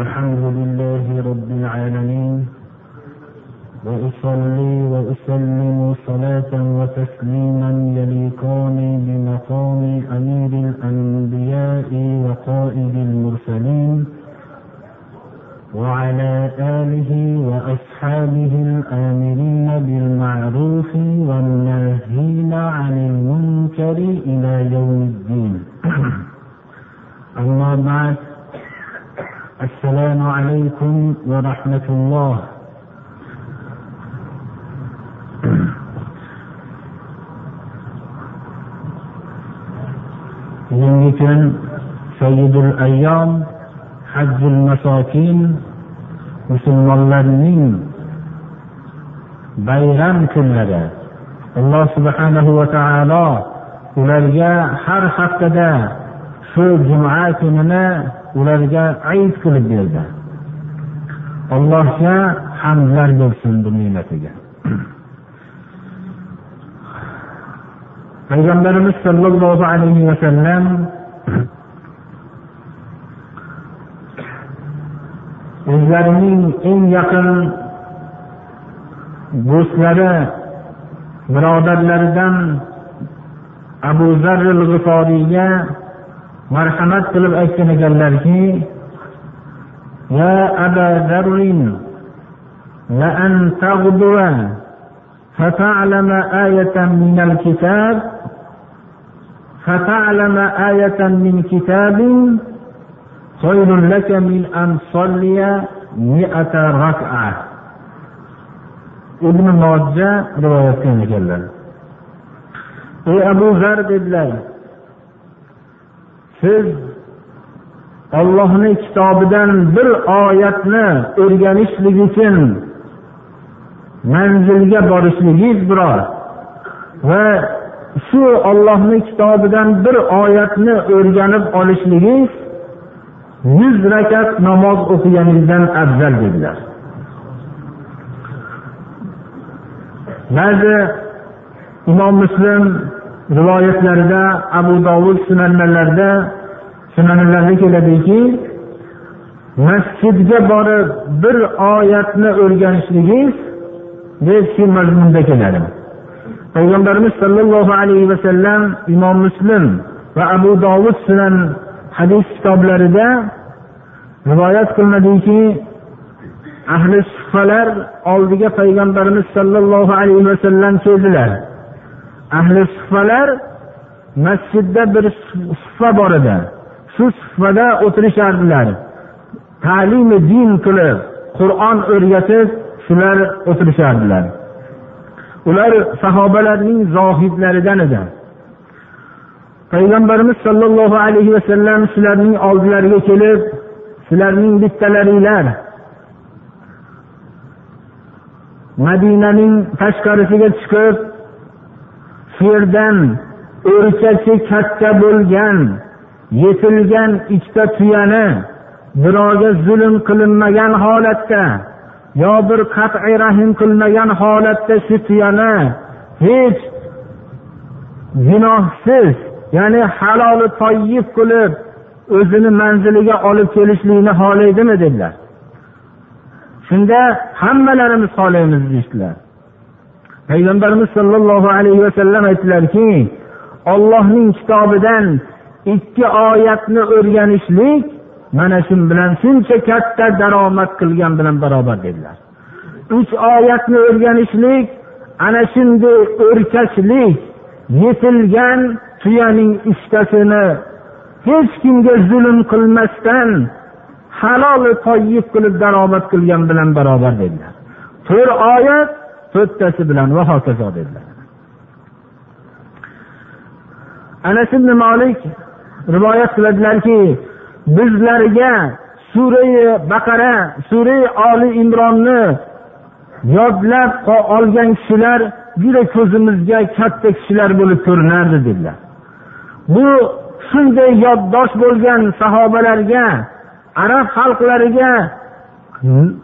الحمد لله رب العالمين. وأصلي وأسلم صلاة وتسليما يليقان بمقام أمير الأنبياء وقائد المرسلين. وعلى آله وأصحابه الآمرين بالمعروف والناهين عن المنكر إلى يوم الدين. أما بعد السلام عليكم ورحمة الله kun sayyidul ayyom hajjul masokin musulmonlarning bayram kunlari alloh subhanahu va taolo ularga har haftada shu juma kunini ularga ayt qilib berdi. Allohga hamdlar bo'lsin bu ne'matiga. Payg'ambarimiz sollallohu alayhi vasallam o'zlarining eng yaqin do'stlari birodarlaridan abu zarril g'iforiyga marhamat qilib aytgan ekanlarki يا أبا ذر لأن تغدو فتعلم آية من الكتاب فتعلم آية من كتاب خير لك من أن تصلي مئة ركعة ابن ماجه رواية ekanlar ey abu zar dedilar siz ollohni kitobidan bir oyatni o'rganishlik uchun manzilga borishligingiz biroz va shu ollohni kitobidan bir oyatni o'rganib olishligingiz yuz rakat namoz o'qiganingizdan afzal dedilar. Ba'zi imom muslim rivoyatlarida abu dovud sunanlarida sunanlarda keladiki masjidga borib bir oyatni o'rganishligingiz deb shu mazmunda keladi. Payg'ambarimiz sollallohu alayhi vasallam imom muslim va abu dovud sunan hadis kitoblarida rivoyat qilinadiki ahli sufalar oldiga payg'ambarimiz sollallohu alayhi vasallam keldilar. Ahli sufalar masjidda bir sufa bor edi. Shu sufada o'tirishardilar ta'limi din qilib qur'on o'rgatib shular o'tirishardilar ular sahobalarning zohidlaridan edi. Payg'ambarimiz sollallohu alayhi vasallam shularning oldilariga kelib sizlarning bittalaringlar madinaning tashqarisiga chiqib shu yerdan o'rkachi katta bo'lgan yetilgan ikkita tuyani birovga zulm qilinmagan holatda yo bir qat'iy rahm qilmagan holatda shu tuyani hech gunohsiz ya'ni haloli toyib qilib o'zini manziliga olib kelishlikni xohlaydimi dedilar. Shunda hammalarimiz xohlaymiz deyishdilar. Payg'ambarimiz sollallohu alayhi vasallam aytdilarki ollohning kitobidan ikki oyatni o'rganishlik mana shu bilan shuncha katta daromad qilgan bilan barobar dedilar. Uch oyatni o'rganishlik ana shunday o'rkachlik yetilgan tuyaning uchtasini hech kimga zulm qilmasdan halol toyib qilib daromad qilgan bilan barobar dedilar. To'rt oyat to'rttasi bilan va hokazo dedilar. Anas ibn molik rivoyat qiladilarki bizlarga surai baqara surai oli imronni yodlab olgan kishilar juda ko'zimizga katta kishilar bo'lib ko'rinardi dedilar. Bu shunday yoddosh bo'lgan sahobalarga arab xalqlariga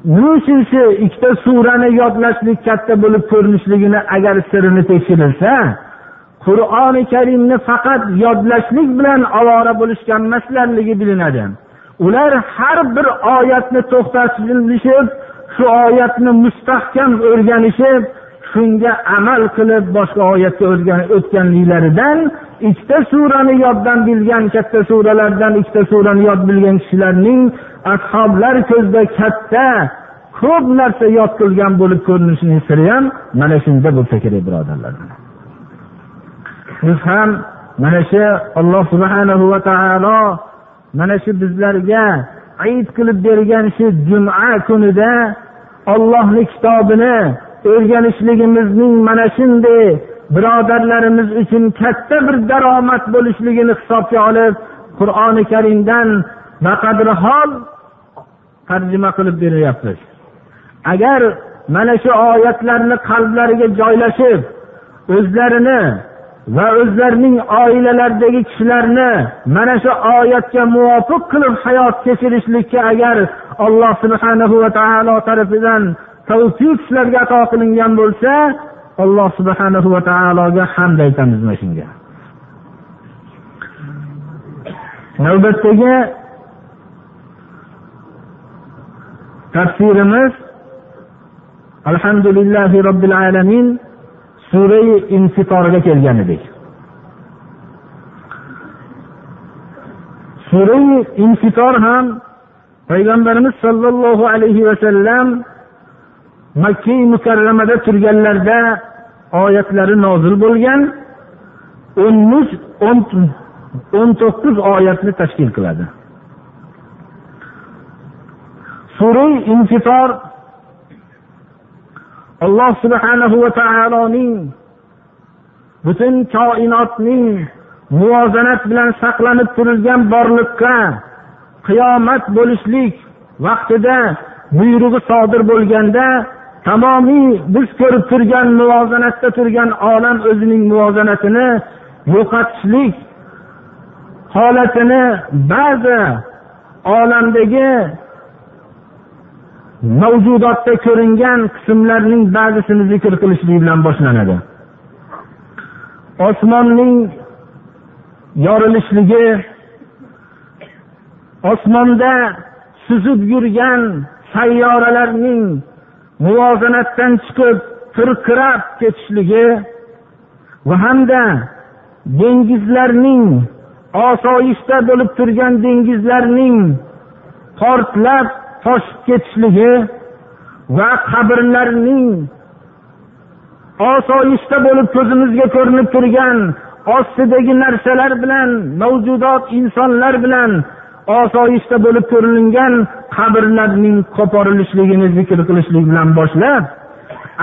nima uchun shu ikkita surani yodlashlik katta bo'lib ko'rinishligini agar sirini tekshirilsa qur'oni karimni faqat yodlashlik bilan ovora bo'lishgan emaslarligi bilinadi. Ular har bir oyatni to'xtatishib shu oyatni mustahkam o'rganishib shunga amal qilib boshqa oyatga o'tganliklaridan ikkita surani yoddan bilgan katta suralardan ikkita surani yod bilgan kishilarning ashoblar ko'zida katta ko'p narsa yod qilgan bo'lib ko'rinishining siri ham mana shunda bo'lsa kerak birodarlar. Biz ham mana shu alloh subhanahu va taolo mana shu bizlarga ayt qilib bergan shu juma kunida ollohni kitobini o'rganishligimizning mana shunday birodarlarimiz uchun katta bir daromad bo'lishligini hisobga olib qur'oni karimdan baqadrihol tarjima qilib beryapmiz agar mana shu oyatlarni qalblariga joylashib o'zlarini va o'zlarining oilalaridagi kishilarni mana shu oyatga muvofiq qilib hayot kechirishlikka agar alloh subhanahu va taolo tarafidan tavfiq sizlarga ato qilingan bo'lsa alloh subhanahu va taologa hamd aytamiz mana shunga. Navbatdagi tafsirimiz alhamdulillahi robbil alamin surai infitorga kelgan edik. Surai infitor ham payg'ambarimiz sollallohu alayhi vasallam makka mukarramada turganlarida oyatlari nozil bo'lgan o'n to'qqiz oyatni tashkil qiladi. Surai infitor alloh subhanahu va taoloning butun koinotning muvozanat bilan saqlanib turilgan borliqqa qiyomat bo'lishlik vaqtida buyrug'i sodir bo'lganda tamomiy biz ko'rib turgan muvozanatda turgan olam o'zining muvozanatini yo'qotishlik holatini ba'zi olamdagi mavjudotda ko'ringan qismlarning ba'zisini zikr qilishlik bilan boshlanadi. Osmonning yorilishligi osmonda suzib yurgan sayyoralarning muvozanatdan chiqib tirqirab ketishligi va hamda dengizlarning osoyishta bo'lib turgan dengizlarning portlab toshib ketishligi va qabrlarning osoyishta bo'lib ko'zimizga ko'rinib turgan ostidagi narsalar bilan mavjudot insonlar bilan osoyishta bo'lib ko'ringan qabrlarning qo'porilishligini zikr qilishlik bilan boshlab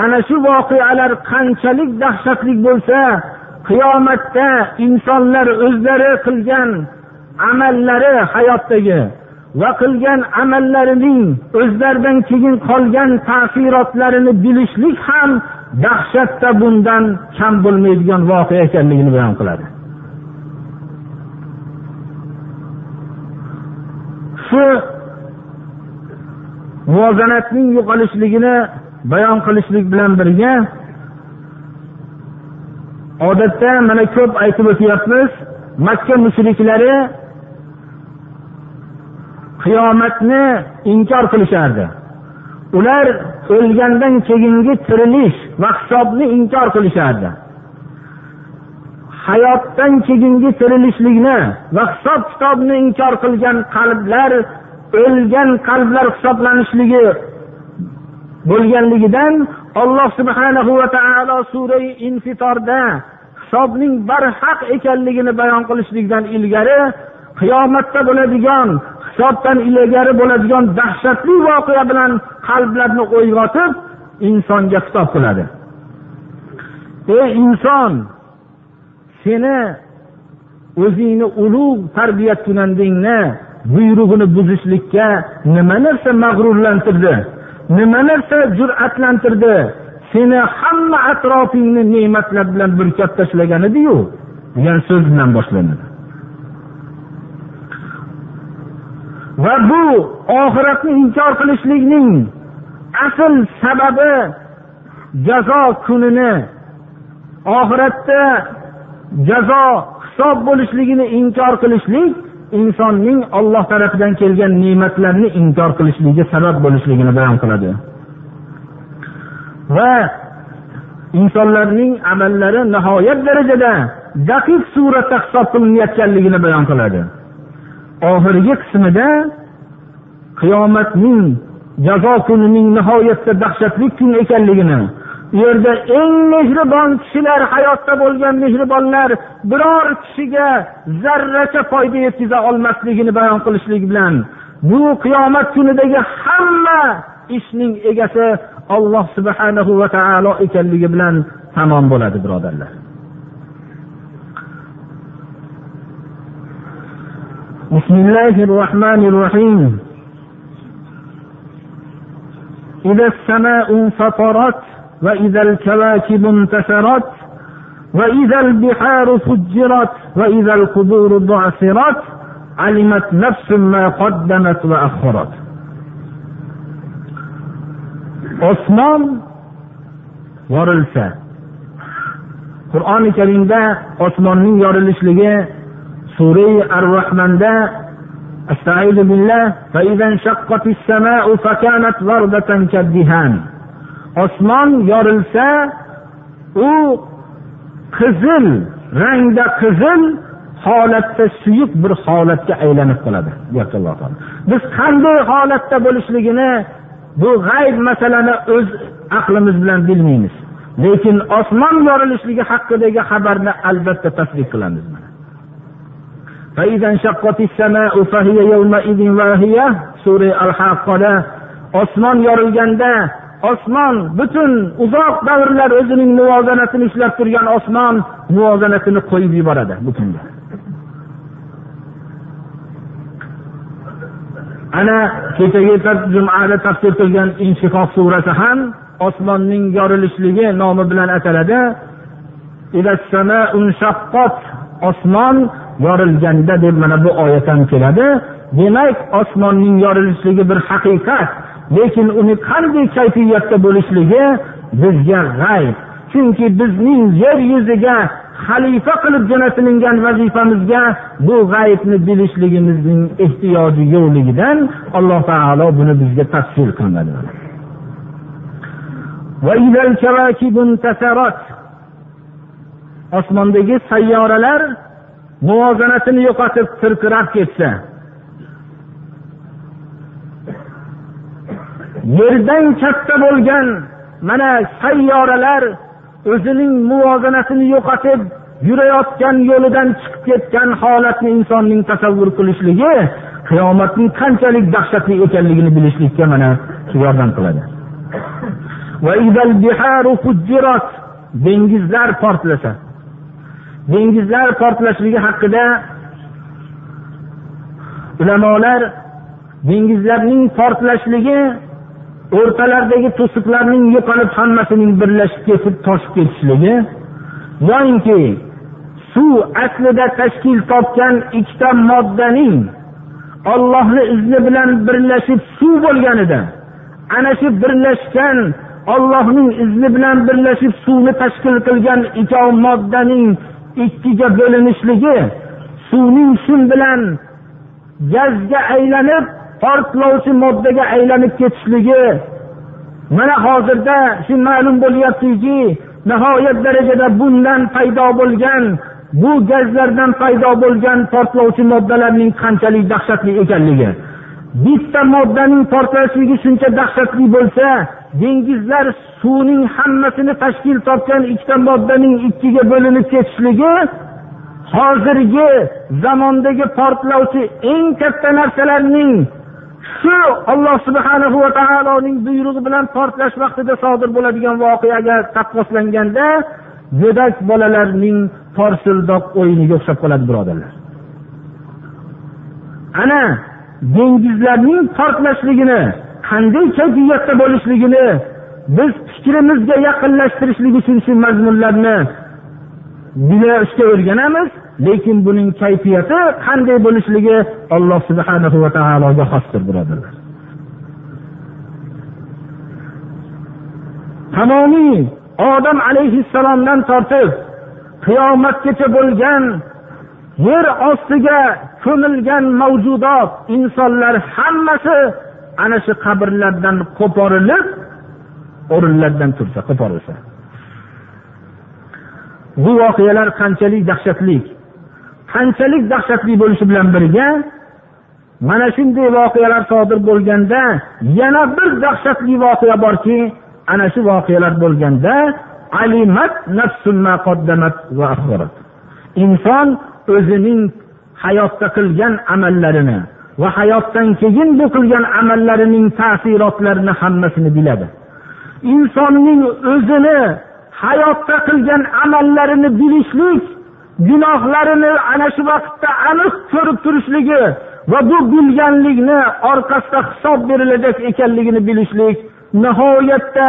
ana shu voqealar qanchalik dahshatli bo'lsa qiyomatda insonlar o'zlari qilgan amallari hayotdagi va qilgan amallarining o'zlaridan keyin qolgan ta'sirotlarini bilishlik ham dahshatda bundan kam bo'lmaydigan voqea ekanligini bayon qiladi. Shu muvozanatning yo'qolishligini bayon qilishlik bilan birga odatda mana ko'p aytib o'tyapmiz makka mushriklari qiyomatni inkor qilishardi. Ular o'lgandan keyingi tirilish va hisobni inkor qilishardi. Hayotdan keyingi tirilishlikni va hisob kitobni inkor qilgan qalblar o'lgan qalblar hisoblanishligi bo'lganligidan alloh subhanahu va taolo surai infitorda hisobning barhaq ekanligini bayon qilishlikdan ilgari qiyomatda bo'ladigan hisobdan ilgari bo'ladigan dahshatli voqea bilan qalblarni uyg'otib insonga xitob qiladi. Ey inson seni o'zingni ulug' tarbiya kunandingni buyrug'ini buzishlikka nima narsa mag'rurlantirdi nima narsa jur'atlantirdi seni hamma atrofingni ne'matlar bilan burkab tashlagan ediyu degan so'z bilan boshlanadi. Va bu oxiratni inkor qilishlikning asl sababi jazo kunini oxiratda jazo hisob bo'lishligini inkor qilishlik insonning olloh tarafidan kelgan ne'matlarni inkor qilishligiga sabab bo'lishligini bayon qiladi. Va insonlarning amallari nihoyat darajada daqiq suratda hisob qilinayotganligini bayon qiladi. Oxirgi qismida qiyomatning jazo kunining nihoyatda dahshatli kun ekanligini u yerda eng mehribon kishilar hayotda bo'lgan mehribonlar biror kishiga zarracha foyda yetkaza olmasligini bayon qilishlik bilan bu qiyomat kunidagi hamma ishning egasi olloh subhanahu va taolo ekanligi bilan tamom bo'ladi birodarlar. بسم الله الرحمن الرحيم. إذا السماء انفطرت وإذا الكواكب انتثرت وإذا البحار فجرت وإذا القبور بعثرت علمت نفس ما قدمت وأخرت. osmon yorilsa. Qur'oni karimda osmonning yorilishligi surai ar rohmanda استعيذ بالله فإذا انشقت السماء فكانت وردة كالدهان osmon yorilsa u qizil rangda qizil holatda suyuq bir holatga aylanib qoladi deyapti alloh taolo biz qanday holatda bo'lishligini bu g'ayb masalani o'z aqlimiz bilan bilmaymiz lekin osmon yorilishligi haqidagi xabarni albatta tasdiq qilamiz Sura al haqqoda osmon yorilganda osmon butun uzoq davrlar o'zining muvozanatini ushlab turgan osmon muvozanatini qo'yib yuboradi bu kunda ana kechagi jumada tafsir qilgan inshihoq surasi ham osmonning yorilishligi nomi bilan ataladi. Osmon yorilganda deb mana bu oyat ham keladi. Demak osmonning yorilishligi bir haqiqat lekin uni qanday kayfiyatda bo'lishligi bizga g'ayb. Chunki bizning yer yuziga xalifa qilib jo'natilingan vazifamizga bu g'aybni bilishligimizning ehtiyoji yo'qligidan alloh taolo buni bizga tafsil qilmadi. Osmondagi sayyoralar muvozanatini yo'qotib tirqirab ketsa yerdan katta bo'lgan mana sayyoralar o'zining muvozanatini yo'qotib yurayotgan yo'lidan chiqib ketgan holatni insonning tasavvur qilishligi qiyomatning qanchalik dahshatli ekanligini bilishlikka mana yordam qiladi. Dengizlar portlasa. Dengizlar portlashligi haqida ulamolar dengizlarning portlashligi o'rtalaridagi to'siqlarning yo'qolib hammasining birlashib ketib toshib ketishligi. Yoyinki suv aslida tashkil topgan ikkita moddaning ollohni izni bilan birlashib suv bo'lganida ana shu birlashgan ollohning izni bilan birlashib suvni tashkil qilgan ikkov moddaning ikkiga bo'linishligi suvning shu bilan gazga aylanib portlovchi moddaga aylanib ketishligi. Mana hozirda shu ma'lum bo'lyaptiki nihoyat darajada bundan paydo bo'lgan bu gazlardan paydo bo'lgan portlovchi moddalarning qanchalik dahshatli ekanligi. Bitta moddaning portlashligi shuncha dahshatli bo'lsa dengizlar suvning hammasini tashkil topgan ikkita moddaning ikkiga bo'linib ketishligi hozirgi zamondagi portlovchi eng katta narsalarning shu alloh subhana va taoloning buyrug'i bilan portlash vaqtida sodir bo'ladigan voqeaga taqqoslanganda go'dak bolalarning porsildoq o'yiniga o'xshab qoladi birodarlar. Ana dengizlarning portlashligini qanday kayfiyatda bo'lishligini biz fikrimizga yaqinlashtirishlik uchun shu mazmunlarni bilishga o'rganamiz. Lekin buning kayfiyati qanday bo'lishligi alloh subhana va taologa xosdir birodarlar tamomiy odam alayhissalomdan tortib qiyomatgacha bo'lgan yer ostiga ko'milgan mavjudot insonlar hammasi ana shu qabrlardan qo'porilib o'rinlardan tursa qo'porilsa. Bu voqealar qanchalik dahshatli qanchalik dahshatli bo'lishi bilan birga mana shunday voqealar sodir bo'lganda yana bir dahshatli voqea borki ana shu voqealar bo'lganda alimat inson o'zining hayotda qilgan amallarini va hayotdan keyin bu qilgan amallarining ta'sirotlarini hammasini biladi. Insonning o'zini hayotda qilgan amallarini bilishlik gunohlarini ana shu vaqtda aniq ko'rib turishligi va bu bilganlikni orqasida hisob berilajak ekanligini bilishlik nihoyatda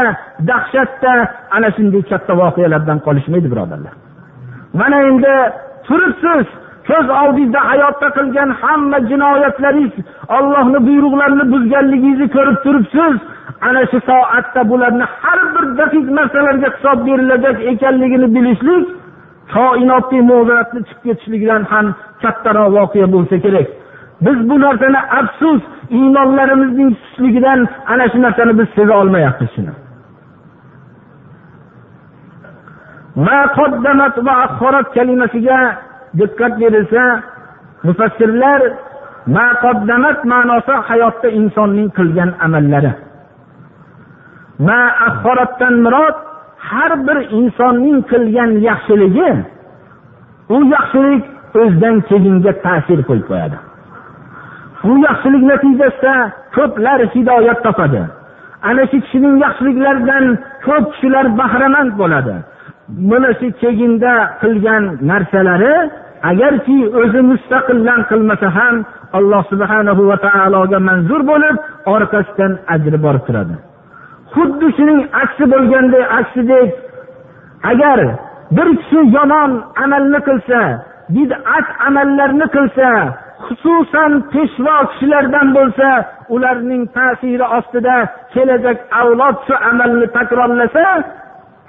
dahshatda ana shunday katta voqealardan qolishmaydi birodarlar. Mana endi turibsiz ko'z oldingizda hayotda qilgan hamma jinoyatlaringiz ollohni buyruqlarini buzganligingizni ko'rib turibsiz. Ana shu soatda bularni har bir daqiq narsalarga hisob berilajak ekanligini bilishlik koinotning mo'zaratni chiqib ketishligidan ham kattaroq voqea bo'lsa kerak. Biz bu narsani afsus iymonlarimizning susligidan ana shu narsani biz seza olmayapmiz shuni. Kalimasiga diqqat berilsa mufassirlar maqoddamat ma'nosi hayotda insonning qilgan amallari. Maaxorotdan murod har bir insonning qilgan yaxshiligi u yaxshilik o'zidan keyinga ta'sir qo'yib qo'yadi. Bu yaxshilik natijasida ko'plar hidoyat topadi. Ana shu kishining yaxshiliklaridan ko'p kishilar bahramand bo'ladi. Mana shu keyinda qilgan narsalari agarki o'zi mustaqillan qilmasa ham alloh subhanahu va taologa manzur bo'lib orqasidan ajri borib turadi. Xuddi shuning aksi bo'lganday aksidek agar bir kishi yomon amalni qilsa bid'at amallarni qilsa xususan peshvo kishilardan bo'lsa ularning ta'siri ostida kelajak avlod shu amalni takrorlasa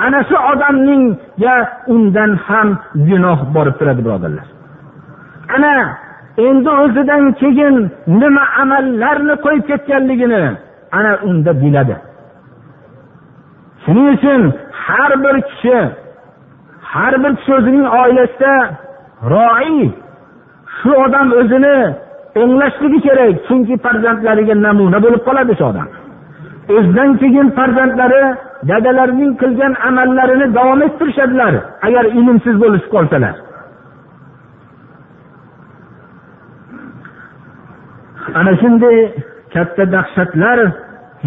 ana shu odamningga undan ham gunoh borib turadi birodarlar. Ana endi o'zidan keyin nima amallarni qo'yib ketganligini ana unda biladi. Shuning uchun har bir kishi har bir kishi o'zining oilasida roiy shu odam o'zini o'nglashligi kerak chunki farzandlariga namuna bo'lib qoladi shu odam. O'zidan keyin farzandlari dadalarining qilgan amallarini davom ettirishadilar agar ilmsiz bo'lishib qolsalar. Ana shunday katta dahshatlar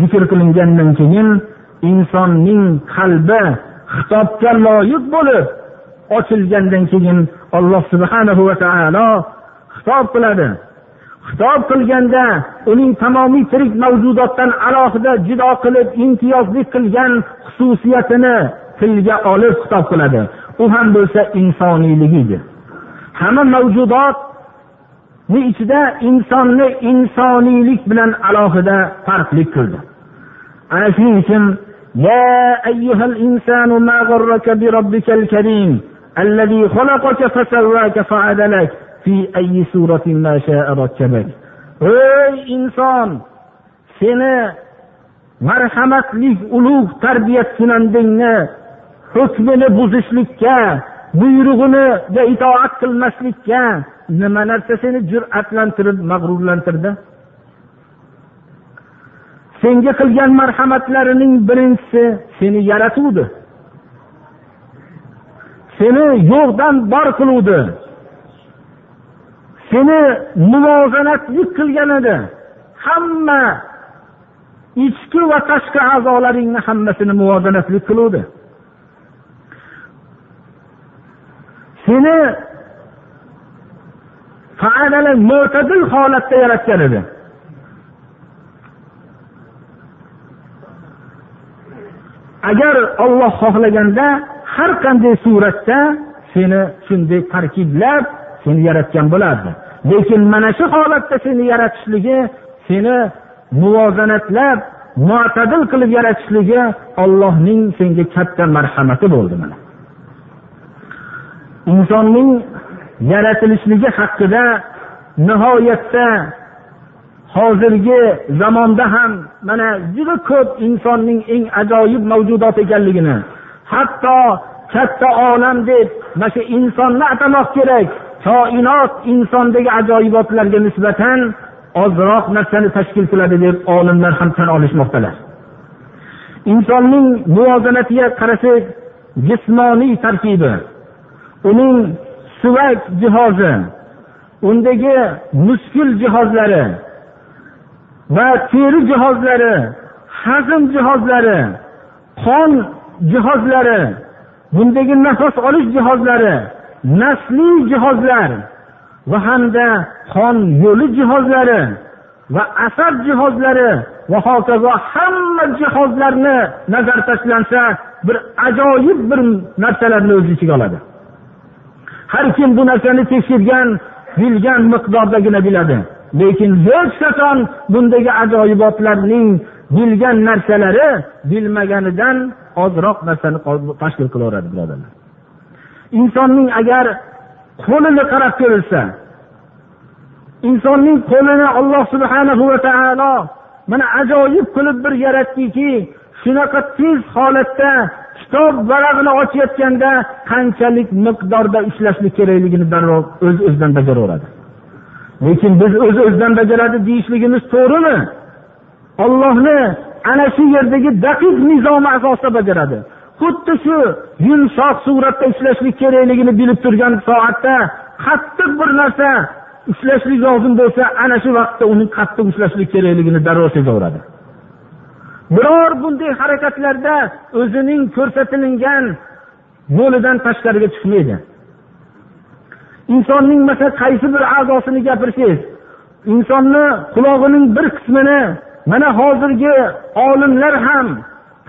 zikr qilingandan keyin insonning qalbi xitobga loyiq bo'lib ochilgandan keyin alloh subhanahu va taolo xitob qiladi. xitob qilganda uning tamomiy tirik mavjudotdan alohida judo qilib imtiyozli qilgan xususiyatini tilga olib xitob qiladi u ham bo'lsa insoniyligidir hamma mavjudotni ichida insonni insoniylik bilan alohida farqli qildi ana shuning uchun يا أيها الإنسان ما غرك بربك الكريم الذي خلقك فسواك فعدلك ey inson seni marhamatli ulug' tarbiyachilandingni hukmini buzishlikka buyrug'iniga itoat qilmaslikka nima narsa seni jur'atlantirib mag'rurlantirdi? Senga qilgan marhamatlarining birinchisi seni yaratuvdi. Seni yo'qdan bor qiluvdi. Seni muvozanatli qilgan edi hamma ichki va tashqi a'zolaringni hammasini muvozanatli qiluvdi. Seni mo'tadil holatda yaratgan edi. Agar olloh xohlaganda har qanday suratda seni shunday tarkiblab seni yaratgan bo'lardi. Lekin mana shu holatda seni yaratishligi seni muvozanatlab mo'tadil qilib yaratishligi ollohning senga katta marhamati bo'ldi mana. Insonning yaratilishligi haqida nihoyatda hozirgi zamonda ham mana juda ko'p insonning eng ajoyib mavjudot ekanligini hatto katta olam deb mana shu insonni atamoq kerak koinot insondagi ajoyibotlarga nisbatan ozroq narsani tashkil qiladi deb olimlar ham tan olishmoqdalar. Insonning muvozanatiga qarasak jismoniy tarkibi uning suvak jihozi undagi muskul jihozlari va teri jihozlari hazm jihozlari qon jihozlari bundagi nafas olish jihozlari nasliy jihozlar va hamda qon yo'li jihozlari va asab jihozlari va hokazo hamma jihozlarni nazar tashlansa bir ajoyib bir narsalarni o'z ichiga oladi. Har kim bu narsani tekshirgan bilgan miqdordagina biladi. Lekin hech qachon bundagi ajoyibotlarning bilgan narsalari bilmaganidan ozroq narsani tashkil qilaveradi birodarlar. Insonning agar qo'lini qarab ko'rilsa insonning qo'lini alloh subhanahu va taolo mana ajoyib qilib bir yaratdiki shunaqa tez holatda kitob varag'ini ochayotganda qanchalik miqdorda ushlashlik kerakligini darrov o'z öz o'zidan bajaraveradi. Lekin biz o'z öz o'zidan bajaradi deyishligimiz to'g'rimi? Ollohni ana shu yerdagi daqiq nizomi asosida bajaradi. Xuddi shu yumshoq suratda ushlashlik kerakligini bilib turgan soatda qattiq bir narsa ushlashlik lozim bo'lsa ana shu vaqtda uni qattiq ushlashlik kerakligini darrov sezaveradi biror bunday harakatlarda o'zining ko'rsatilgan yo'lidan tashqariga chiqmaydi. Insonning masalan qaysi bir a'zosini gapirsangiz insonni qulog'ining bir qismini mana hozirgi olimlar ham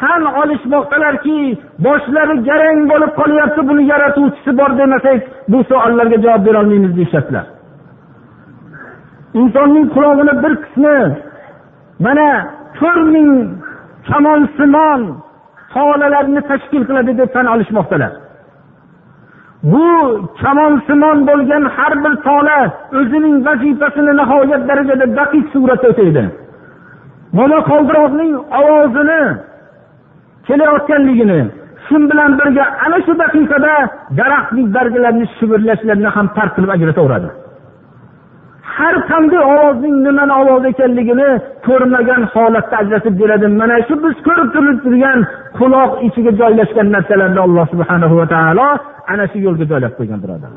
tan olishmoqdalarki boshlari garang bo'lib qolyapti buni yaratuvchisi bor demasak bu savollarga javob berolmaymiz deyishyaptilar insonning qulog'ini bir qismi mana to'rt ming kamonsimon tolalarni tashkil qiladi deb tan olishmoqdalar. Bu kamonsimon bo'lgan har bir tola o'zining vazifasini nihoyat darajada daqiq suratda o'taydi. Mana qoldiroqning ovozini kelayotganligini shu bilan birga ana shu daqiqada daraxtning barglarini shivirlashlarini ham farq qilib ajrataveradi. Har qanday ovozning nimani ovoz ekanligini ko'rmagan holatda ajratib beradi. Mana shu biz ko'rib turgan quloq ichiga joylashgan narsalarni alloh subhana va taolo ana shu yo'lga joylab qo'ygan birodar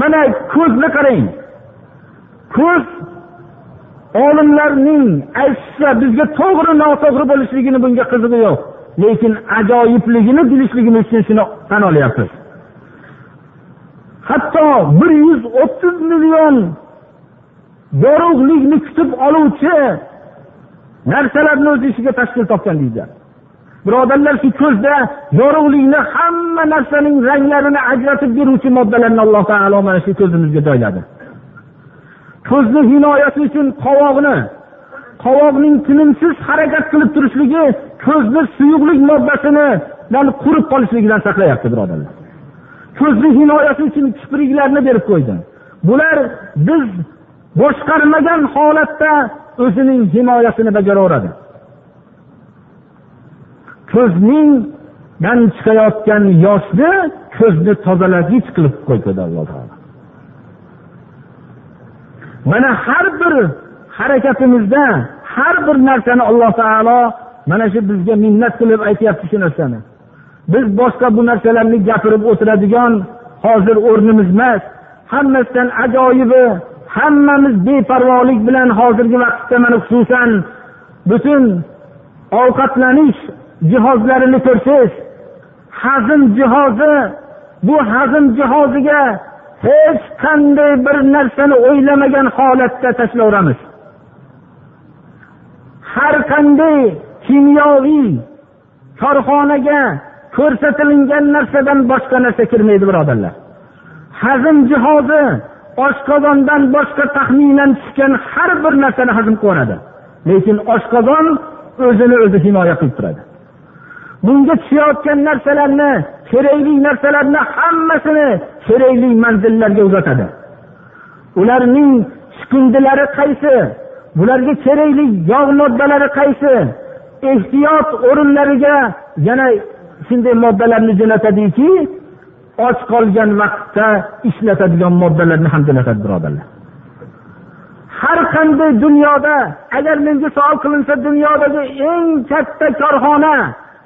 mana ko'zni qarang. Ko'z olimlarning aytsa bizga to'g'ri noto'g'ri bo'lishligini bunga qizig'i yo'q lekin ajoyibligini bilishligimiz uchun shuni tan olyapmiz. Hatto bir yuz o'ttiz million yorug'likni kutib oluvchi narsalarni o'z ichiga tashkil topgan deydi. Birodarlar shu ko'zda yorug'likni hamma narsaning ranglarini ajratib beruvchi moddalarni alloh taolo mana shu ko'zimizga joyladi. Ko'zni himoyasi uchun qovoqni qovoqning tinimsiz harakat qilib turishligi ko'zni suyuqlik moddasini qurib qolishligidan saqlayapti birodarlar. Ko'zni himoyasi uchun kipriklarni berib qo'ydi. Bular biz boshqarmagan holatda o'zining himoyasini bajaraveradi. Ko'zningdan chiqayotgan yoshni ko'zni tozalagich qilib qo'ydi alloh taolo. Mana har bir harakatimizda har bir narsani alloh taolo mana shu bizga minnat qilib aytyapti shu narsani. Biz boshqa bu narsalarni gapirib o'tiradigan hozir o'rnimiz emas. Hammasidan ajoyibi hammamiz beparvolik bilan hozirgi vaqtda mana xususan butun ovqatlanish jihozlarini ko'rsangiz hazm jihozi bu hazm jihoziga hech qanday bir narsani o'ylamagan holatda tashlayveramiz har qanday kimyoviy korxonaga ko'rsatilingan narsadan boshqa narsa kirmaydi birodarlar. Hazm jihozi oshqozondan boshqa taxminan tushgan har bir narsani hazm qilib yuboradi lekin oshqozon o'zini o'zi himoya qilib turadi. Bunga tushayotgan narsalarni kerakli narsalarni hammasini kerakli manzillarga uzatadi. Ularning chiqindilari qaysi? Bularga kerakli yog' moddalari qaysi? Ehtiyot o'rinlariga yana shunday moddalarni jo'natadiki och qolgan vaqtda ishlatadigan moddalarni ham jo'natadi birodarlar. Har qanday dunyoda agar menga savol qilinsa dunyodagi eng katta korxona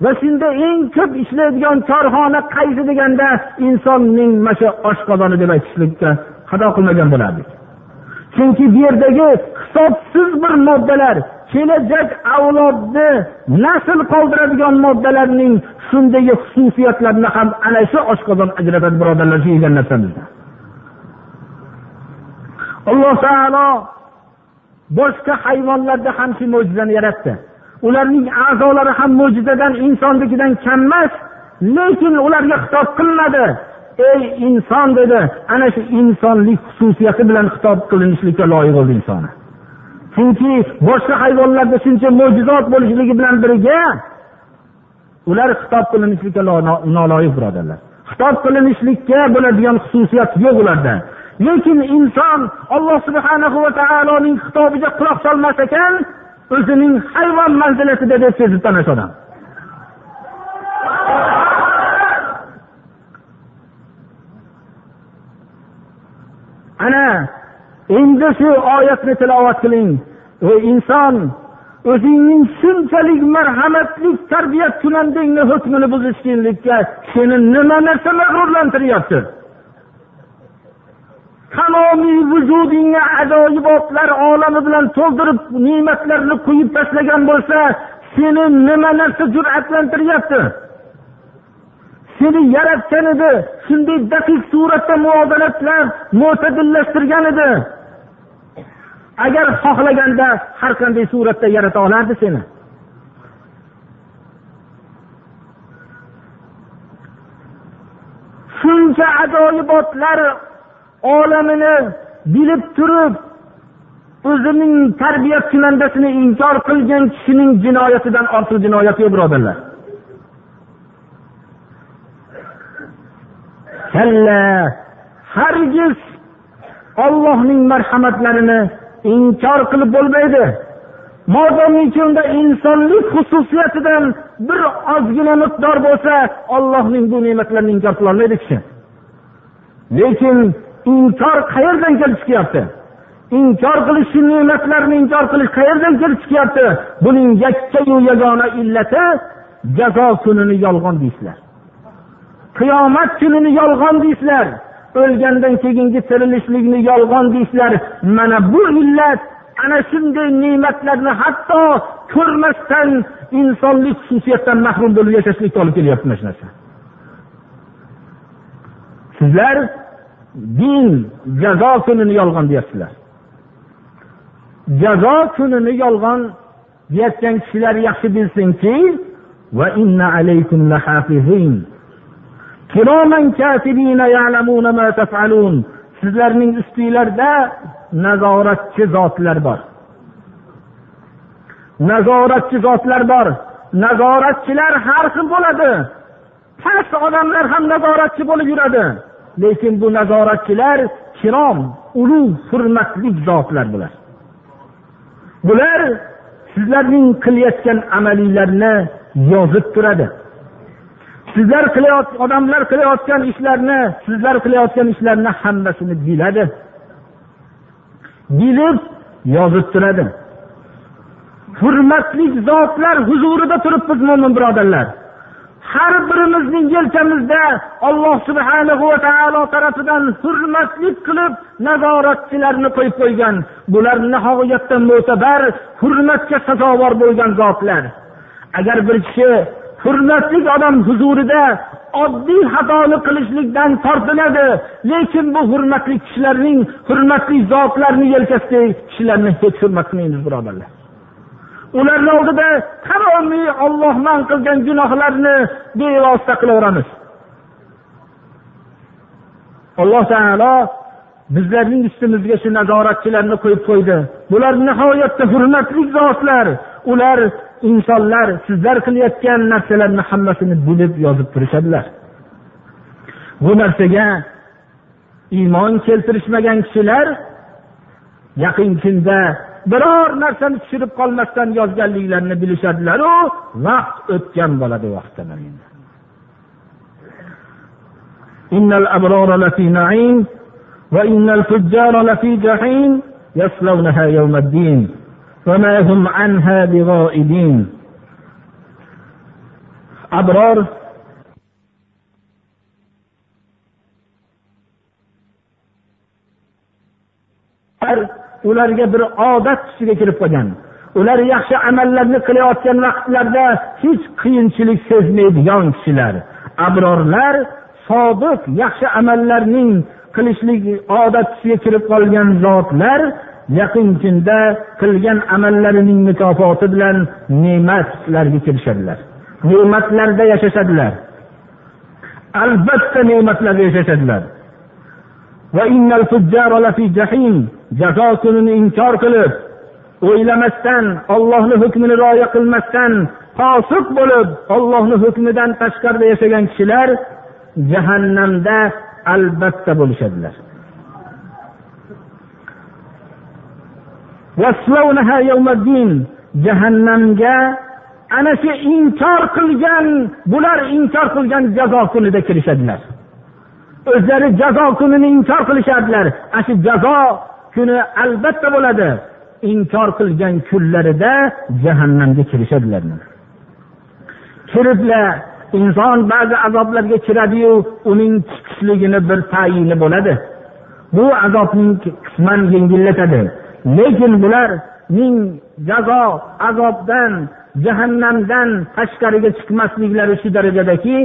va shunda eng ko'p ishlaydigan korxona qaysi deganda insonning mana shu oshqozoni deb aytishlikka xato qilmagan bo'lardik. Chunki bu yerdagi hisobsiz bir moddalar kelajak avlodni nasl qoldiradigan moddalarning shundagi xususiyatlarini ham ana shu oshqozon ajratadi birodarlar shu yegan narsamizda. Alloh taolo boshqa hayvonlarda ham shu mo'jizani yaratdi. Ularning a'zolari ham mo'jizadan insonnikidan kam emas. Lekin ularga xitob qilinadi. Ey inson dedi ana shu insonlik xususiyati bilan xitob qilinishlikka loyiq bo'ldi insoni chunki boshqa hayvonlarda shuncha mo'jizot bo'lishligi bilan birga ular xitob qilinishlikka noloyiq birodarlar. Xitob qilinishlikka bo'ladigan xususiyat yo'q ularda. Lekin inson alloh subhanahu va taoloning xitobiga quloq solmas ekan o'zining hayvon manzilatida deb sezib tanish odam. Ana endi shu oyatni tilovat qiling. Ey inson o'zingning shunchalik marhamatli tarbiyat kunandingni hukmini buzishginlikka seni nima narsa mag'rurlantiryapti? Tamomiy vujudingni ajoyibotlar olami bilan to'ldirib ne'matlarni quyib tashlagan bo'lsa seni nima narsa jur'atlantiryapti? Seni yaratgan edi shunday daqiq suratda muvozanatlab mo'tadillashtirgan edi. Agar xohlaganda har qanday suratda yarata olardi seni. Shuncha ajoyibotlar olamini bilib turib o'zining tarbiya kunandasini inkor qilgan kishining jinoyatidan ortiq jinoyat yo'q birodarlar. Kalla hargiz ollohning marhamatlarini inkor qilib bo'lmaydi. Modomiki unda insonlik xususiyatidan bir ozgina miqdor bo'lsa ollohning bu ne'matlarini inkor qilolmaydi kishi. Lekin inkor qayerdan kelib chiqyapti? Inkor qilish shu ne'matlarni inkor qilish qayerdan kelib chiqyapti? Buning yakkayu yagona illati jazo kunini yolg'on deysizlar. Qiyomat kunini yolg'on deysizlar. O'lgandan keyingi tirilishlikni yolg'on deysizlar. Mana bu illat ana shunday ne'matlarni hatto ko'rmasdan insonlik xususiyatdan mahrum bo'lib yashashlikka olib kelyapti mana shu narsa. Sizlar din jazo kunini yolg'on deyapsizlar. Jazo kunini yolg'on deyayotgan kishilar yaxshi bilsinki sizlarning ustinglarda nazoratchi zotlar bor. Nazoratchi zotlar bor. Nazoratchilar har xil bo'ladi. Past odamlar ham nazoratchi bo'lib yuradi. Lekin bu nazoratchilar kirom ulug' hurmatli zotlar bular. Bular sizlarning qilayotgan amalinglarni yozib turadi. Sizlar qilayotgan odamlar qilayotgan ishlarni sizlar qilayotgan ishlarni hammasini biladi. Bilib yozib turadi. Hurmatli zotlar huzurida turibmiz mo'min birodarlar. Har birimizning yelkamizda alloh subhanahu va taolo tarafidan hurmatlik qilib nazoratchilarni qo'yib qo'ygan. Bular nihoyatda mo'tabar hurmatga sazovor bo'lgan zotlar. Agar bir kishi hurmatli odam huzurida oddiy xatoni qilishlikdan tortinadi lekin bu hurmatli kishilarning hurmatli zotlarni yelkasidagi kishilarni hech hurmat qilmaymiz birodarlar. Ularni oldida tamomiy olloh man qilgan gunohlarni bevosita qilaveramiz. Alloh taolo bizlarning ustimizga shu nazoratchilarni qo'yib qo'ydi. Bular nihoyatda hurmatli zotlar ular insonlar sizlar qilayotgan narsalarni hammasini bilib yozib turishadilar. Bu narsaga iymon keltirishmagan kishilar yaqin kunda biror narsani tushirib qolmasdan yozganliklarini bilishadilaru vaqt o'tgan bo'ladi vaqtdan إن الأبرار لفي نعيم وإن الفجار لفي جحيم يصلونها يوم الدين وما هم عنها بغائبين أبرار ularga bir odat tusiga kirib qolgan. Ular yaxshi amallarni qilayotgan vaqtlarda hech qiyinchilik sezmaydigan kishilar. Abrorlar sodiq yaxshi amallarning qilishlik odat tusiga kirib qolgan zotlar yaqin kunda qilgan amallarining mukofoti bilan ne'matlarga kirishadilar ne'matlarda yashashadilar. Albatta ne'matlarda yashashadilar. Jazo kunini inkor qilib o'ylamasdan ollohni hukmini rioya qilmasdan fosiq bo'lib ollohni hukmidan tashqarida yashagan kishilar jahannamda albatta bo'lishadilar. Jahannamga ana shu inkor qilgan bular inkor qilgan jazo kunida kirishadilar. O'zlari jazo kunini inkor qilishardilar. Ana shu jazo kuni albatta bo'ladi. Inkor qilgan kunlarida jahannamga kirishadilar. Kiriblar inson ba'zi azoblarga kiradiyu uning chiqishligini bir tayini bo'ladi. Bu azobning qisman yengillatadi. Lekin bularning jazo azobdan jahannamdan tashqariga chiqmasliklari shu darajadaki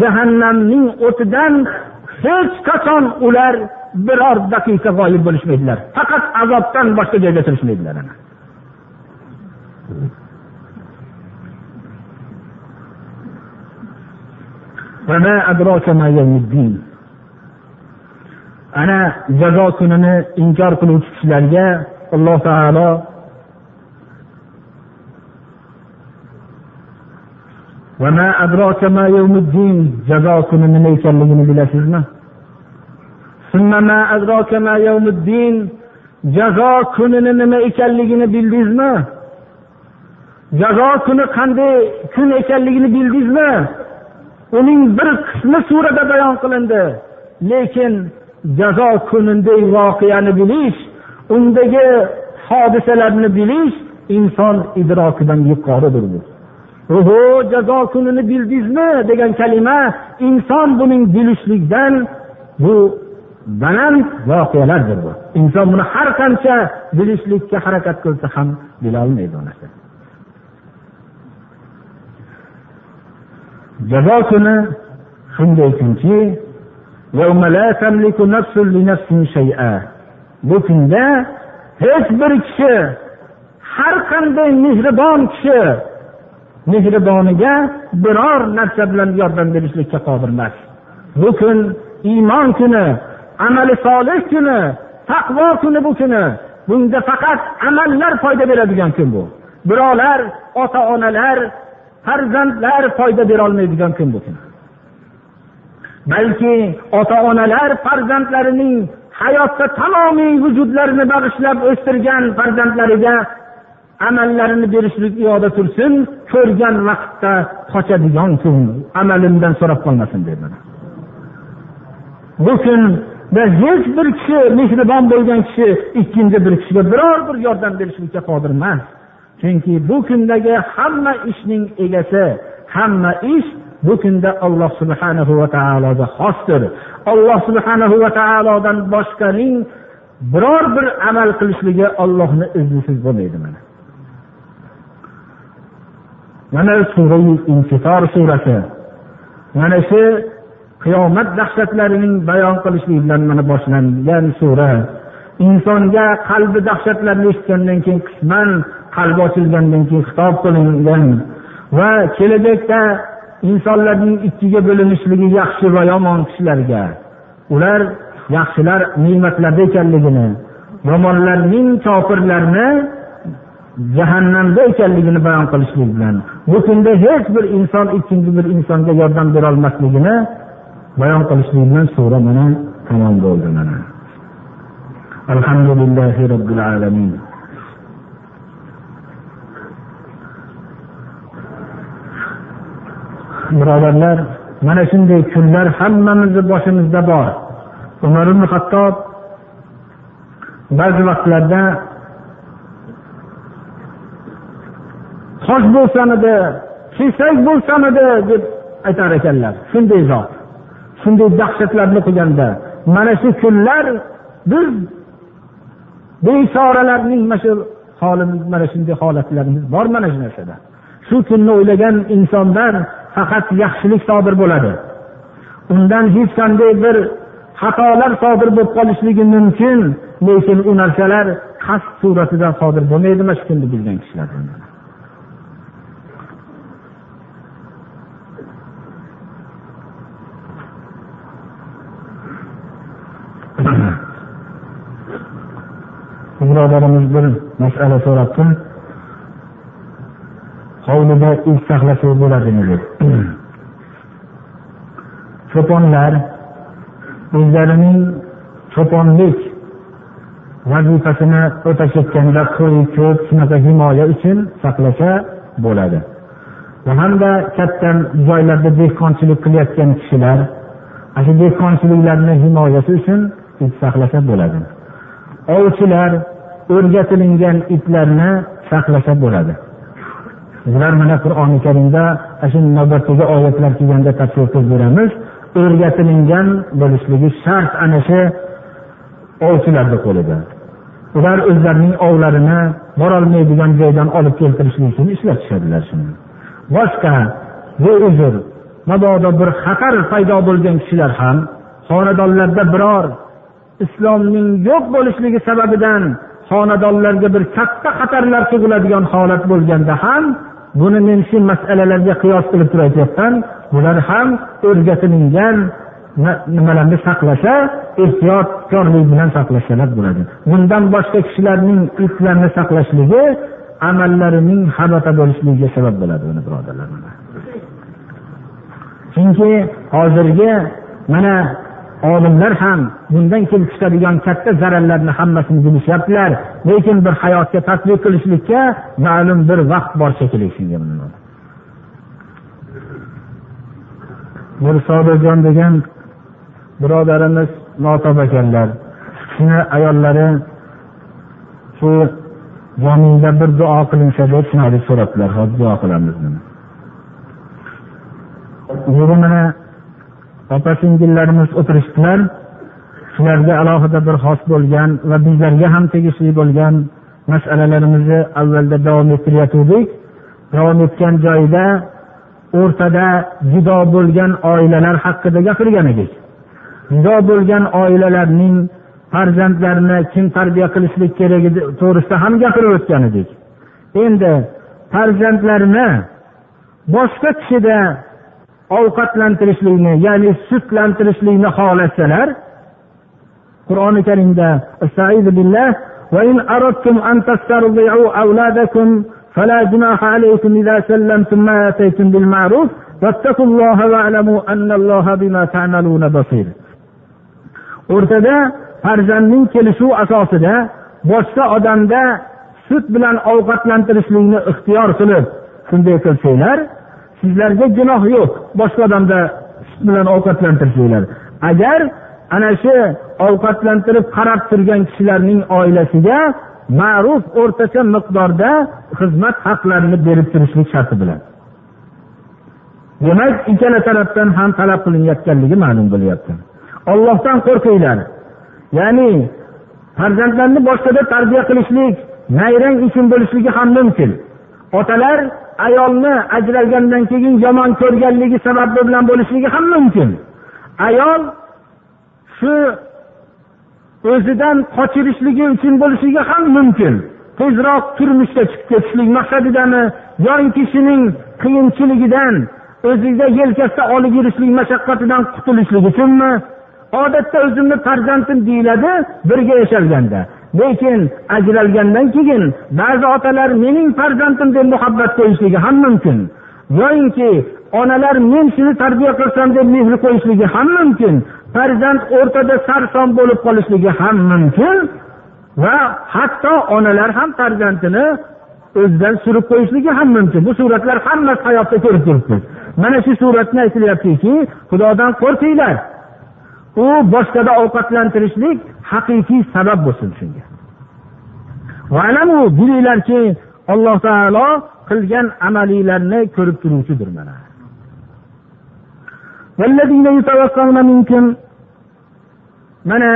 jahannamning o'tidan hech qachon ular biror daqiqa g'oyib bo'lishmaydilar faqat azobdan boshqa joyga turishmaydilar ana jazo kunini inkor qiluvchi kishilarga alloh taolo jazo kuni nima ekanligini bilasizmi? Jazo kunini nima ekanligini bildingizmi? Jazo kuni qanday kun ekanligini bildingizmi? Uning bir qismi surada bayon qilindi. Lekin jazo kunidagi voqeani bilish undagi hodisalarni bilish inson idrokidan yuqoridir bu. Oho jazo kunini bildingizmi degan kalima inson buning bilishlikdan bu baland voqealardir bu. Inson buni har qancha bilishlikka harakat qilsa ham bilolmaydi u narsa. Jazo kuni shunday kunki bu kunda hech bir kishi har qanday mehribon kishi mehriboniga biror narsa bilan yordam berishlikka qodir emas. Bu kun iymon kuni amali solih kuni taqvo kuni bu kuni. Bunda faqat amallar foyda beradigan kun bu. Birovlar ota onalar farzandlar foyda berolmaydigan kun bu kun. Balki ota onalar farzandlarining hayotda tamomiy vujudlarini bag'ishlab o'stirgan farzandlariga amallarini berishlik uyoqda tursin ko'rgan vaqtda qochadigan kun. Amalimdan so'rab qolmasin dedi bu kunda hech bir kishi mehribon bo'lgan kishi ikkinchi bir kishiga biror bir yordam berishlikka qodir emas. Chunki bu kundagi hamma ishning egasi hamma ish bu kunda alloh subhanahu va taologa xosdir. Alloh subhanahu va taolodan boshqaning biror bir amal qilishligi ollohni iznisiz bo'lmaydi mana. Mana surai infitor surasi. Mana shu qiyomat dahshatlarining bayon qilishlik bilan mana boshlangan sura. Insonga qalbi dahshatlarni eshitgandan keyin qisman qalbi ochilgandan keyin xitob qilingan va kelajakda insonlarning ikkiga bo'linishligi yaxshi va yomon kishilarga. Ular yaxshilar ne'matlarda ekanligini yomonlarning kofirlarni jahannamda ekanligini bayon qilishlik bilan bu kunda hech bir inson ikkinchi bir insonga yordam berolmasligini bayon qilishlik bilan sura mana tamom bo'ldi mana. Alhamdulillahi robbil alamin. Birodarlar mana shunday kunlar hammamizni boshimizda bor. Umar ibn hattob ba'zi vaqtlarda tosh bo'lsamidi kesak bo'lsamidi deb aytar ekanlar. Shunday zot. Shunday dahshatlarni qilganda mana shu kunlar biz bechoralarning mana shu holimiz mana shunday holatlarimiz bor mana shu narsada. Shu kunni o'ylagan insondan faqat yaxshilik sodir bo'ladi. Undan hech qanday bir xatolar sodir bo'lib qolishligi mumkin lekin u narsalar qasd suratida sodir bo'lmaydi mana shu kunni bilgan kishilar birodarimiz bir masala so'rabdi hovlida it saqlasak bo'ladimi deb. Cho'ponlar o'zlarining cho'ponlik vazifasini o'tashayotganda qo'y ko'p shunaqa himoya uchun saqlasa bo'ladi. Va hamda katta joylarda dehqonchilik qilayotgan kishilar ana shu dehqonchiliklarni himoyasi uchun it saqlasa bo'ladi. Ovchilar o'rgatilingan itlarni saqlasa bo'ladi. Bular mana qur'oni karimda shu navbatdagi oyatlar kelganda tafsir qilib beramiz. O'rgatilingan bo'lishligi shart ana shu ovchilarni qo'lida. Ular o'zlarining ovlarini borolmaydigan joydan olib keltirishlik uchun ishlatishadilar shuni. Boshqa beuzr mabodo bir xatar paydo bo'lgan kishilar ham xonadonlarda biror islomning yo'q bo'lishligi sababidan xonadonlarga bir katta xatarlar tug'iladigan holat bo'lganda ham buni men shu masalalarga qiyos qilib turib aytyapman bular ham o'rgatilingan nimalarni saqlasa ehtiyotkorlik bilan saqlasalar bo'ladi. Bundan boshqa kishilarning itlarni saqlashligi amallarining habata bo'lishligiga sabab bo'ladi uni birodarlar chunki hozirgi mana olimlar ham bundan kelib chiqadigan katta zararlarni hammasini bilishyaptilar lekin bir hayotga tadbiq qilishlikka ma'lum bir vaqt bor shekilli shunga bir sobirjon degan birodarimiz notob ekanlar. Shuni ayollari shu jamiyda bir duo qilinsa deb shunaqa so'rabdilar. Hozir duo qilamiz buni. Mana opa singillarimiz o'tirishdilar. Shularga alohida bir xos bo'lgan va bizlarga ham tegishli bo'lgan masalalarimizni avvalda davom ettirayotgandik davom etgan joyida o'rtada judo bo'lgan oilalar haqida gapirgan edik. Judo bo'lgan oilalarning farzandlarini kim tarbiya qilishlik keragi to'g'risida ham gapirib o'tgan edik. Endi farzandlarni boshqa kishida ovqatlantirishlikni ya'ni sutlantirishlikni xohlasalar qur'oni karimda وإن أردتم أن تسترضعوا أولادكم فلا جناح عليكم إذا سلمتم ما آتيتم بالمعروف واتقوا الله واعلموا أن الله بما تعملون بصير o'rtada farzandning kelishuv asosida boshqa odamda sut bilan ovqatlantirishlikni ixtiyor qilib shunday qilsanglar sizlarga gunoh yo'q. Boshqa odamda sut bilan ovqatlantirsanglar agar ana shu ovqatlantirib qarab turgan kishilarning oilasiga ma'ruf o'rtacha miqdorda xizmat haqlarini berib turishlik sharti bilan. Demak ikkala tarafdan ham talab qilinayotganligi ma'lum bo'lyapti. Ollohdan qo'rqinglar. Ya'ni farzandlarni boshqada tarbiya qilishlik nayrang uchun bo'lishligi ham mumkin. Otalar ayolni ajralgandan keyin yomon ko'rganligi sababi bilan bo'lishligi ham mumkin. Ayol shu o'zidan qochirishligi uchun bo'lishligi ham mumkin. Tezroq turmushga chiqib ketishlik maqsadidami? Yoki kishining qiyinchiligidan o'zida yelkasida olib yurishlik mashaqqatidan qutulishlik uchunmi? Odatda o'zimni farzandim deyiladi birga yashalganda. Lekin ajralgandan keyin ba'zi otalar mening farzandim deb muhabbat qo'yishligi ham mumkin. Yoyinki onalar men shuni tarbiya qilsam deb mehr qo'yishligi ham mumkin. Farzand o'rtada sarson bo'lib qolishligi ham mumkin va hatto onalar ham farzandini o'zidan surib qo'yishligi ham mumkin. Bu suratlar hammasi hayotda ko'rib turibmiz mana shu suratni aytilyaptiki xudodan qo'rqinglar. U boshqada ovqatlantirishlik haqiqiy sabab bo'lsin shunga. Bilinglarki alloh taolo qilgan amalinglarni ko'rib turuvchidir mana. Mana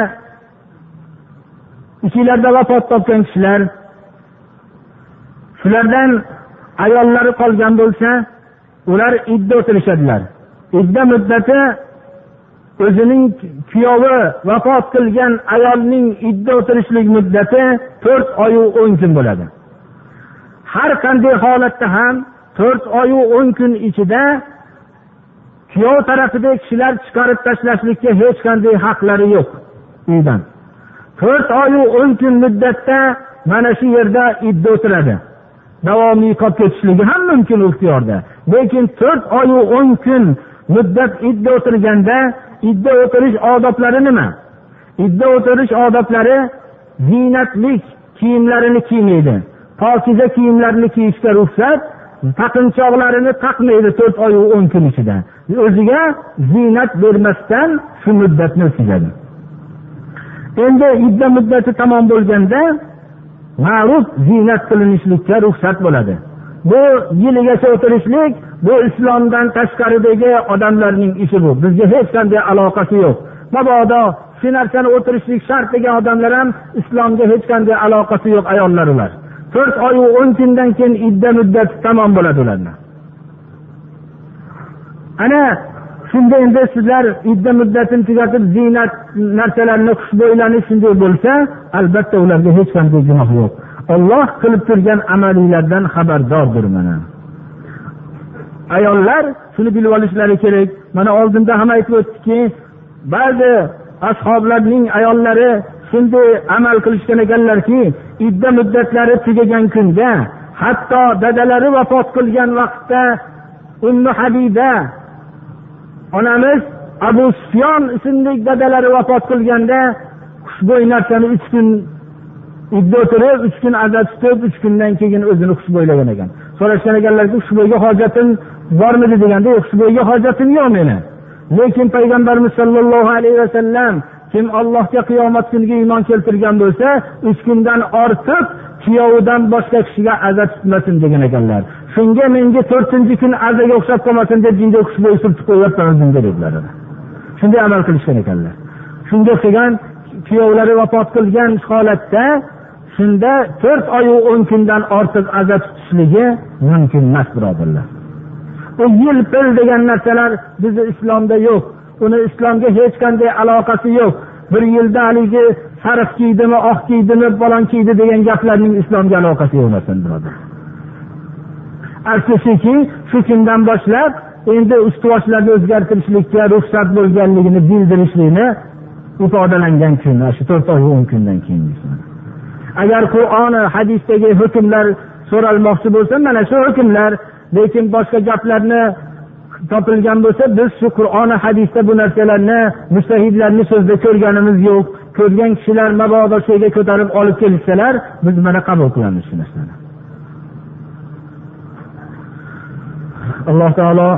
ichinglarda vafot topgan kishilar shulardan ayollari qolgan bo'lsa ular idda o'tirishadilar. Idda muddati o'zining kuyovi vafot qilgan ayolning idda o'tirishlik muddati to'rt oyu o'n kun bo'ladi. Har qanday holatda ham to'rt oyu o'n kun ichida kuyov tarafidagi kishilar chiqarib tashlashlikka hech qanday haqlari yo'q uydan. To'rt oyu o'n kun muddatda mana shu yerda idda o'tiradi. Davomiy qolib ketishligi ham mumkin ixtiyorda. Lekin to'rt oyu o'n kun muddat idda o'tirganda idda o'tirish odoblari nima? Idda o'tirish odoblari ziynatlik kiyimlarini kiymaydi. Pokiza kiyimlarni kiyishga ruxsat taqinchoqlarini taqmaydi to'rt oyu o'n kun ichida. O'ziga ziynat bermasdan shu muddatni o'tkazadi. Endi idda muddati tamom bo'lganda ma'ruf ziynat qilinishlikka ruxsat bo'ladi. Bu yiligacha o'tirishlik bu islomdan tashqaridagi odamlarning ishi bu. Bizga hech qanday aloqasi yo'q. Mabodo shu narsani o'tirishlik shart degan odamlar ham islomga hech qanday aloqasi yo'q ayollar ular. To'rt oyu o'n kundan keyin idda muddati tamom bo'ladi ularni. Ana shunda endi sizlar idda muddatini tugatib ziynat narsalarni xushbo'ylanish shunday bo'lsa albatta ularga hech qanday gunoh yo'q. Olloh qilib turgan amalinglardan xabardordir mana. Ayollar shuni bilib olishlari kerak. Mana oldinda ham aytib o'tdikki ba'zi ashoblarning ayollari shunday amal qilishgan ekanlarki idda muddatlari tugagan kunda hatto dadalari vafot qilgan vaqtda ummu habiba onamiz abu sufyon ismli dadalari vafot qilganda xushbo'y narsani uch kun uyda o'tirib uch kun aza tutib uch kundan keyin o'zini xushbo'ylagan ekan. So'rashgan ekanlarki xushbo'yga hojatim bormidi? deganda yo'q xushbo'yga hojatim yo'q meni. Lekin payg'ambarimiz sollallohu alayhi vasallam kim allohga qiyomat kuniga iymon keltirgan bo'lsa uch kundan ortiq kuyovidan boshqa kishiga aza tutmasin degan ekanlar. Shunga menga to'rtinchi kun azaga o'xshab qolmasin deb jinga xushbo'y surtib qo'yyapman o'zimga dedilar. Shunday amal qilishgan ekanlar. Shunga o'xshagan kuyovlari vafot qilgan holatda shunda to'rt oyu o'n kundan ortiq aza tutishligi mumkin emas birodarlar. U yil pil degan narsalar bizni islomda yo'q uni islomga hech qanday aloqasi yo'q. Bir yilda haligi sariq kiydimi oq kiydimi falon kiydi degan gaplarning islomga aloqasi yo'q narsa birodar shuki shu kundan boshlab endi ust o'zgartirishlikka ruxsat bo'lganligini bildirishlikni ifodalangan kun shu to'rt oy o'n kundan keyin agar qur'oni hadisdagi hukmlar so'ralmoqchi bo'lsa mana shu hukmlar lekin boshqa gaplarni topilgan bo'lsa biz shu qur'oni hadisda bu narsalarni mustahidlarni so'zida ko'rganimiz yo'q. Ko'rgan kishilar mabodo shu yerga ko'tarib olib kelishsalar biz mana qabul qilamiz shu narsani. Alloh taolo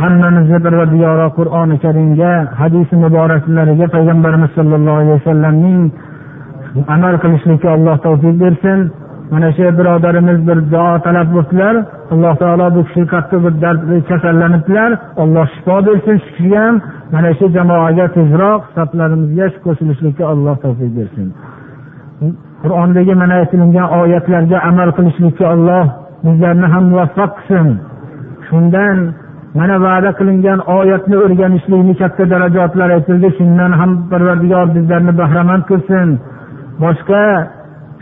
hammamizni parvardigoro qur'oni karimga hadisi muboraklariga payg'ambarimiz sollallohu alayhi vasallamning amal qilishlikka alloh tavfiq bersin. Mana shu birodarimiz bir duo talab qilibdilar. Alloh taolo bu kishi qattiq bir dard kasallanibdilar. Alloh shifo bersin shu kishiga ham. Mana shu jamoaga tezroq saflarimizga qo'shilishlikka alloh tavfiq bersin. Qur'ondagi mana aytilingan oyatlarga amal qilishlikka alloh bizlarni ham muvaffaq qilsin. Shundan mana va'da qilingan oyatni o'rganishlikni katta darajatlar aytildi. Shundan ham parvardigor bizlarni bahramand qilsin. Boshqa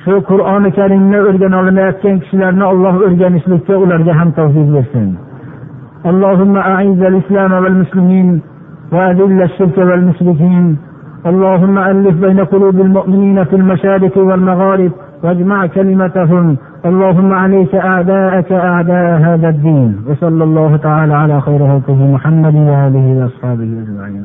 shu qur'oni karimni o'rgana olmayotgan kishilarni olloh o'rganishlikka ularga ham tavfiq bersin. اللهم أعز الإسلام والمسلمين وأذل الشرك والمشركين اللهم ألف بين قلوب المؤمنين في المشارق والمغارب واجمع كلمتهم اللهم عليك أعداءك أعداء هذا الدين وصلى الله تعالى على خير خلقه محمد وآله وأصحابه أجمعين